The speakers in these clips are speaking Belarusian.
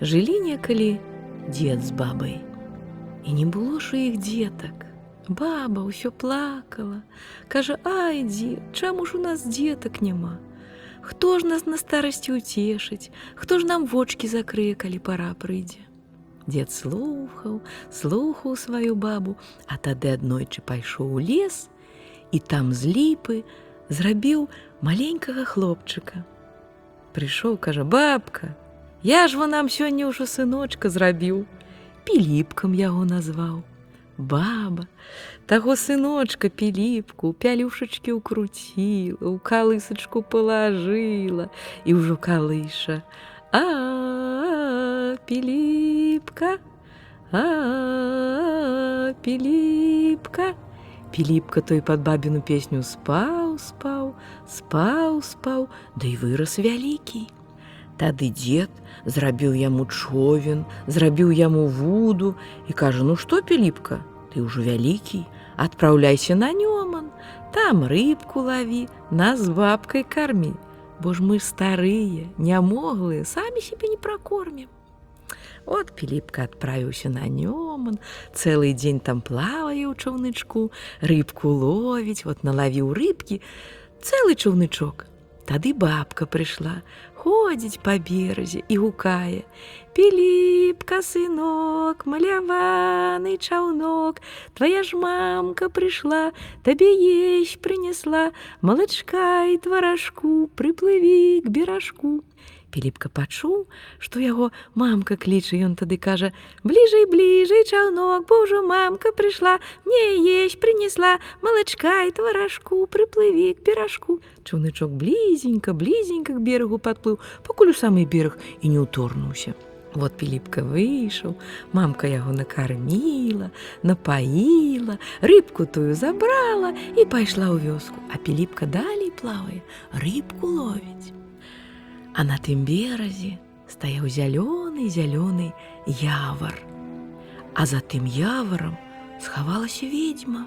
Жылі некалі дзед з бабай. І не было ж у іх дзетак. Баба ўсё плакала, кажа: « Ай, дзе, чаму ж у нас дзетак няма? Хто ж нас на старасці ўцешыць, Хто ж нам вочки закрые, калі пара прыйдзе? Дед слухаў, слухаў сваю бабу, а тады аднойчы пайшоў у лес, і там з ліпы зрабіў маленькага хлопчыка. Прыйшоў, кажа: бабка, Я ж во нам сёння ўжо сыночка зрабіў, піліпкам яго назваў. Баба, таго сыночка піліпку, пялюшачкі ўкруціла, у калысачку палажыла і ўжо калыша. А піліпка, А піліпка. Піліпка той пад бабіну песню спаў, спаў, спаў, спаў, да і вырас вялікі. Тады дзед зрабіў яму човен, зрабіў яму вуду і кажа: « Ну што, піліпка, ты ўжо вялікі, адпраўляйся на нёман, там рыбку лаві, нас з бабкай кармі, Бо ж мы старыя, нямоглыя, самі сябе не пракормім. От піліпка адправіўся на нёман, цэлы дзень там плавае ў чаўнычку, рыбку ловіць, вот налавіў рыбкі, цэлы чаўнычок. Тады бабка прыйшла, ходзіць па беразе і гукае: Піліпка, сынок, маляваны чаўнок, Твая ж мамка прыйшла, табе есь прынесла, малачка і тварашку, прыплыві к беражку. Піліпка пачуў, што яго мамка кліча, ён тады кажа: « Бліжэй, бліжэй чаўнок, бо ўжо мамка прыйшла, мне есь прынесла, малачка і тварашку, прыплыві к беражку. Чаўнычок блізенька, блізенька к берагу падплыў, пакуль у самы бераг і не ўторнуўся. Вот піліпка выйшаў, мамка яго накарміла, напаіла, рыбку тую забрала і пайшла ў вёску, а піліпка далей плавае, рыбку ловіць. А на тым беразе стаяў зялёны зялёны явар. А за тым яварам схавалася ведьма.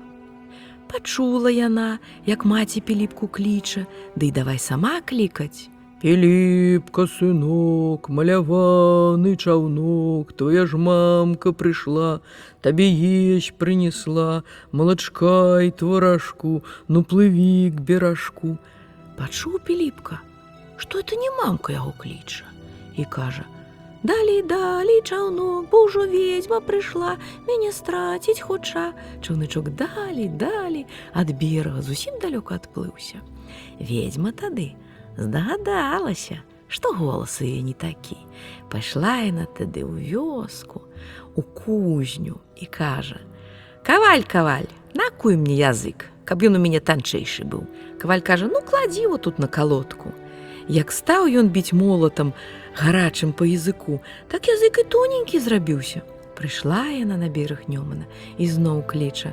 Пачула яна, як маці піліпку кліча, ды да давай сама клікаць. Піліпка, сынок, маляваны чаўнок, твоя ж мамка прыйшла, табе есь прынесла, малачка і тварашку, ну плыві к беражку. Пачуў піліпка, што это не мамка яго кліча і кажа: « Далей далей чаўнок, бо ўжо ведьма прыйшла, мяне страціць хутча. Чаўнычок далі, далі, ад берага зусім далёка адплыўся. Ведьма тады здагадалася, што голас яе не такі. Пайшла яна тады ў вёску, у кузню і кажа: « Каваль, каваль, накуй мне язык, каб ён у мяне танчэйшы быў. Каваль кажа: « Ну кладзі его тут на калодку. Як стаў ён біць молатам гарачым па языку, так язык і тоненькі зрабіўся. Прыйшла яна на бераг Нёмана і зноў кліча: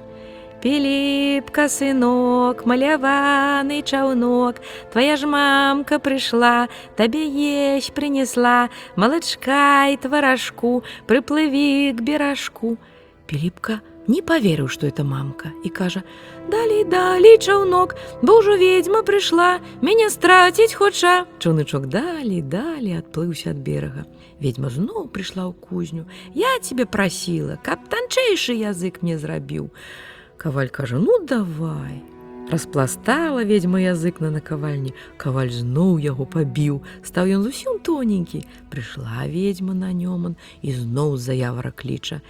Піліпка, сынок, маляваны чаўнок, Твая ж мамка прыйшла, табе есь прынесла, малачка і тварашку, прыплыві к беражку. Піліпка не паверыў, што это мамка і кажа: « Далей, далей чаўнок, бо ўжо ведьма прыйшла, мяне страціць хоча. Чаўнычок далі, далі адплыўся ад берага. Ведьма зноў прыйшла ў кузню. Я тебе прасіла, каб танчэйшы язык мне зрабіў. Каваль кажа: « Ну давай. Распластала ведьма язык на накавальні, каваль зноў яго пабіў, стаў ён зусім тоненькі, прыйшла ведьма на нёман і зноў заявара кліча: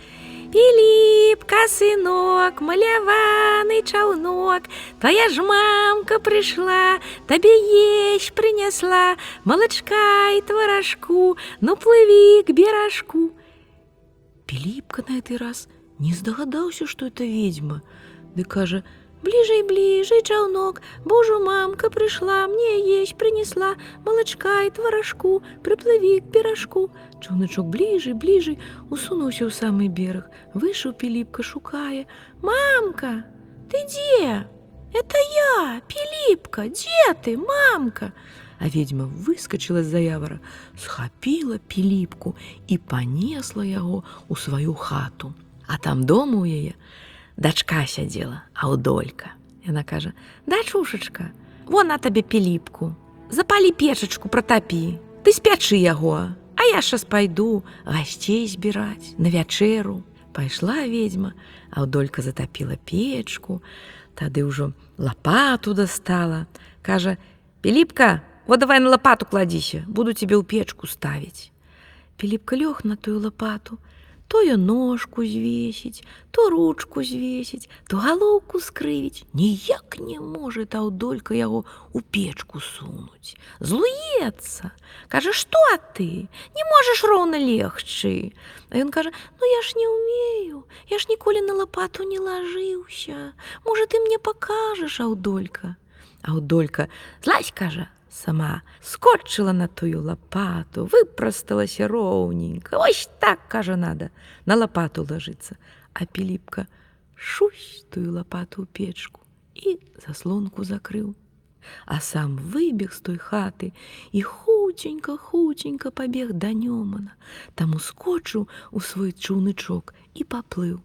Піліпка, сынок, маляваны чаўнок, Твая ж мамка прыйшла, табе есь прынесла, малачка і тварашку, ну плыві к беражку. Піліпка на гэты раз не здагадаўся, што это ведьма, ды кажа: « Бліжэй, бліжэй чаўнок, Божу мамка прыйшла, мне есть прынесла, малачка і тварашку, прыплыві к беражку. Чаўнычок бліжэй, бліжэй, усунуўся ў самы бераг. Выйшаў піліпка, шукае: « Мамка, ты дзе? Это я, піліпка, дзе ты, мамка? А ведьма выскочыла з заявара, схапіла піліпку і панесла яго ў сваю хату. А там дома у яе дачка сядзела, аўдолька. Яна кажа: « Дачушачка, вон на табе піліпку, Запалі печачку пратапі, Ты спячы яго, А я щас пайду гасцей збіраць на вячэру. Пайшла ведьма, Аўдолька затапіла печку, тады ўжо лапату дастала. Кажа: « Піліпка, вот давай на лапату кладзіся, буду тебе ў печку ставіць. Піліпка лёг на тую лапату, то я ножку звесіць, то ручку звесіць, то галоўку скрывіць, ніяк не можа аўдолька яго ў печку сунуць. Злуецца, кажа, што ты? Не можаш роўна легчы. А ён кажа: « Ну я ж не умею, я ж ніколі на лапату не лажыўся. Можа, ты мне пакажаш, аўдолька. Аўдолька, злазь, кажа, сама скотчыла на тую лапату, выпрасталася роўненька. Ось так, кажа, надо, на лапату лажыцца. А Піліпка шусь тую лапату ў печку і заслонку закрыў. А сам выбег з той хаты і хуценька, хуценька пабег да Нёмана, там ускочыў у свой чуўнычок і паплыў.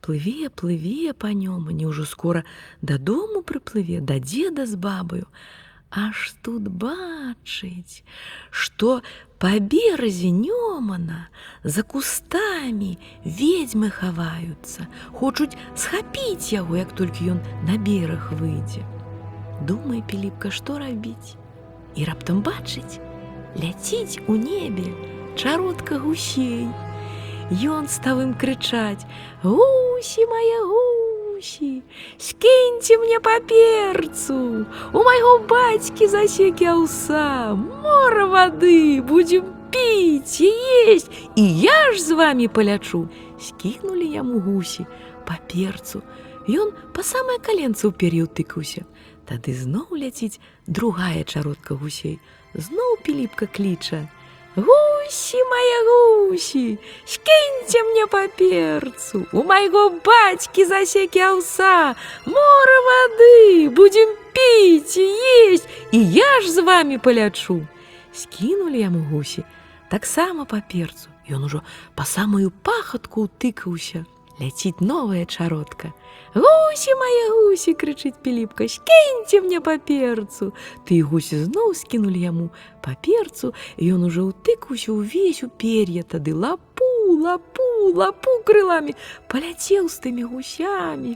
Плыве, плыве па Нёмане, ўжо скора дадому прыплыве да дзеда з бабаю, Аж тут бачыць, што па беразе Нёмана за кустамі ведьмы хаваюцца, хочуць схапіць яго, як толькі ён на бераг выйдзе. Думай, піліпка, што рабіць. І раптам бачыць, ляціць у небе чародка гусей. Ён стаў ім крычаць: « Гусі мае гусі, скіньце мне паперцу, У майго бацькі засекі аўса, мора вады, будзем піць і есть, і я ж з вами палячу. Скінулі яму гусі паперцу. Ён па самае каленца ў пер'ю тыкаўся. Тады зноў ляціць другая чародка гусей. Зноў піліпка кліча: « Гусі мае гусі, скіньце мне паперцу, У майго бацькі засекі аўса, мора вады, будзем піць і есть, і я ж з вами палячу. Скінулі яму гусі, таксама паперцу. Ён ужо па самую пахатку ўтыкаўся. Ляціць новая чародка. Гусі мае гусі, крычыць піліпка, скіньце мне паперцу. Ты гусі зноў скінулі яму паперцу, ён ужо ўтыкаўся ўвесь у пер'я, тады лапу, лапу, лапу крыламі, паляцеў з тымі гусямі.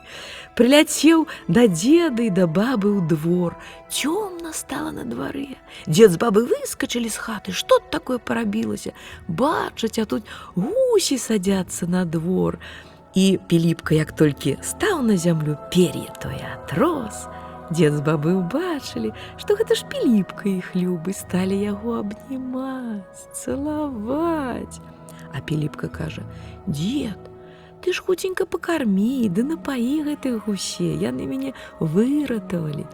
Прыляцеў да дзеды і да бабы ў двор. Цёмна стала на дварэ. Дзед з бабы выскачылі з хаты, што такое парабілася. Бачаць, а тут гусі садзяцца на двор. І Піліпка, як толькі стаў на зямлю пер'е тое атрос, Дзед з бабы ўбачылі, што гэта ж піліпка іх любы сталі яго абнімаць, цалаваць. А Піліпка кажа: « Дед, ты ж хуценька пакармі, ды напаі гэтых гусе, яны мяне выратавалі.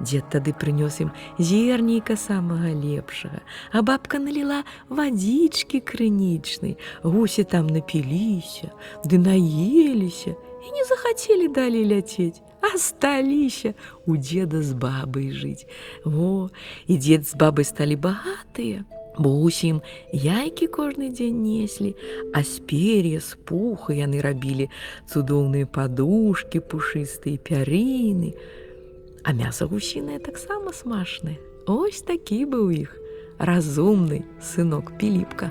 Дзед тады прынёс ім зернейка самага лепшага, а бабка наліла вадзічкі крынічнай, гусі там напіліся, ды наеліся і не захацелі далей ляцець, сталіся у дзеда з бабай жыць. Во, і дзед з бабай сталі багатыя, бо усім яйкі кожны дзень неслі, а з пер'я з пуха яны рабілі цудоўныя падушкі, пушыстыя пярыны, А мяса гусінае таксама смачнае. Ось такі быў іх разумны сынок піліпка.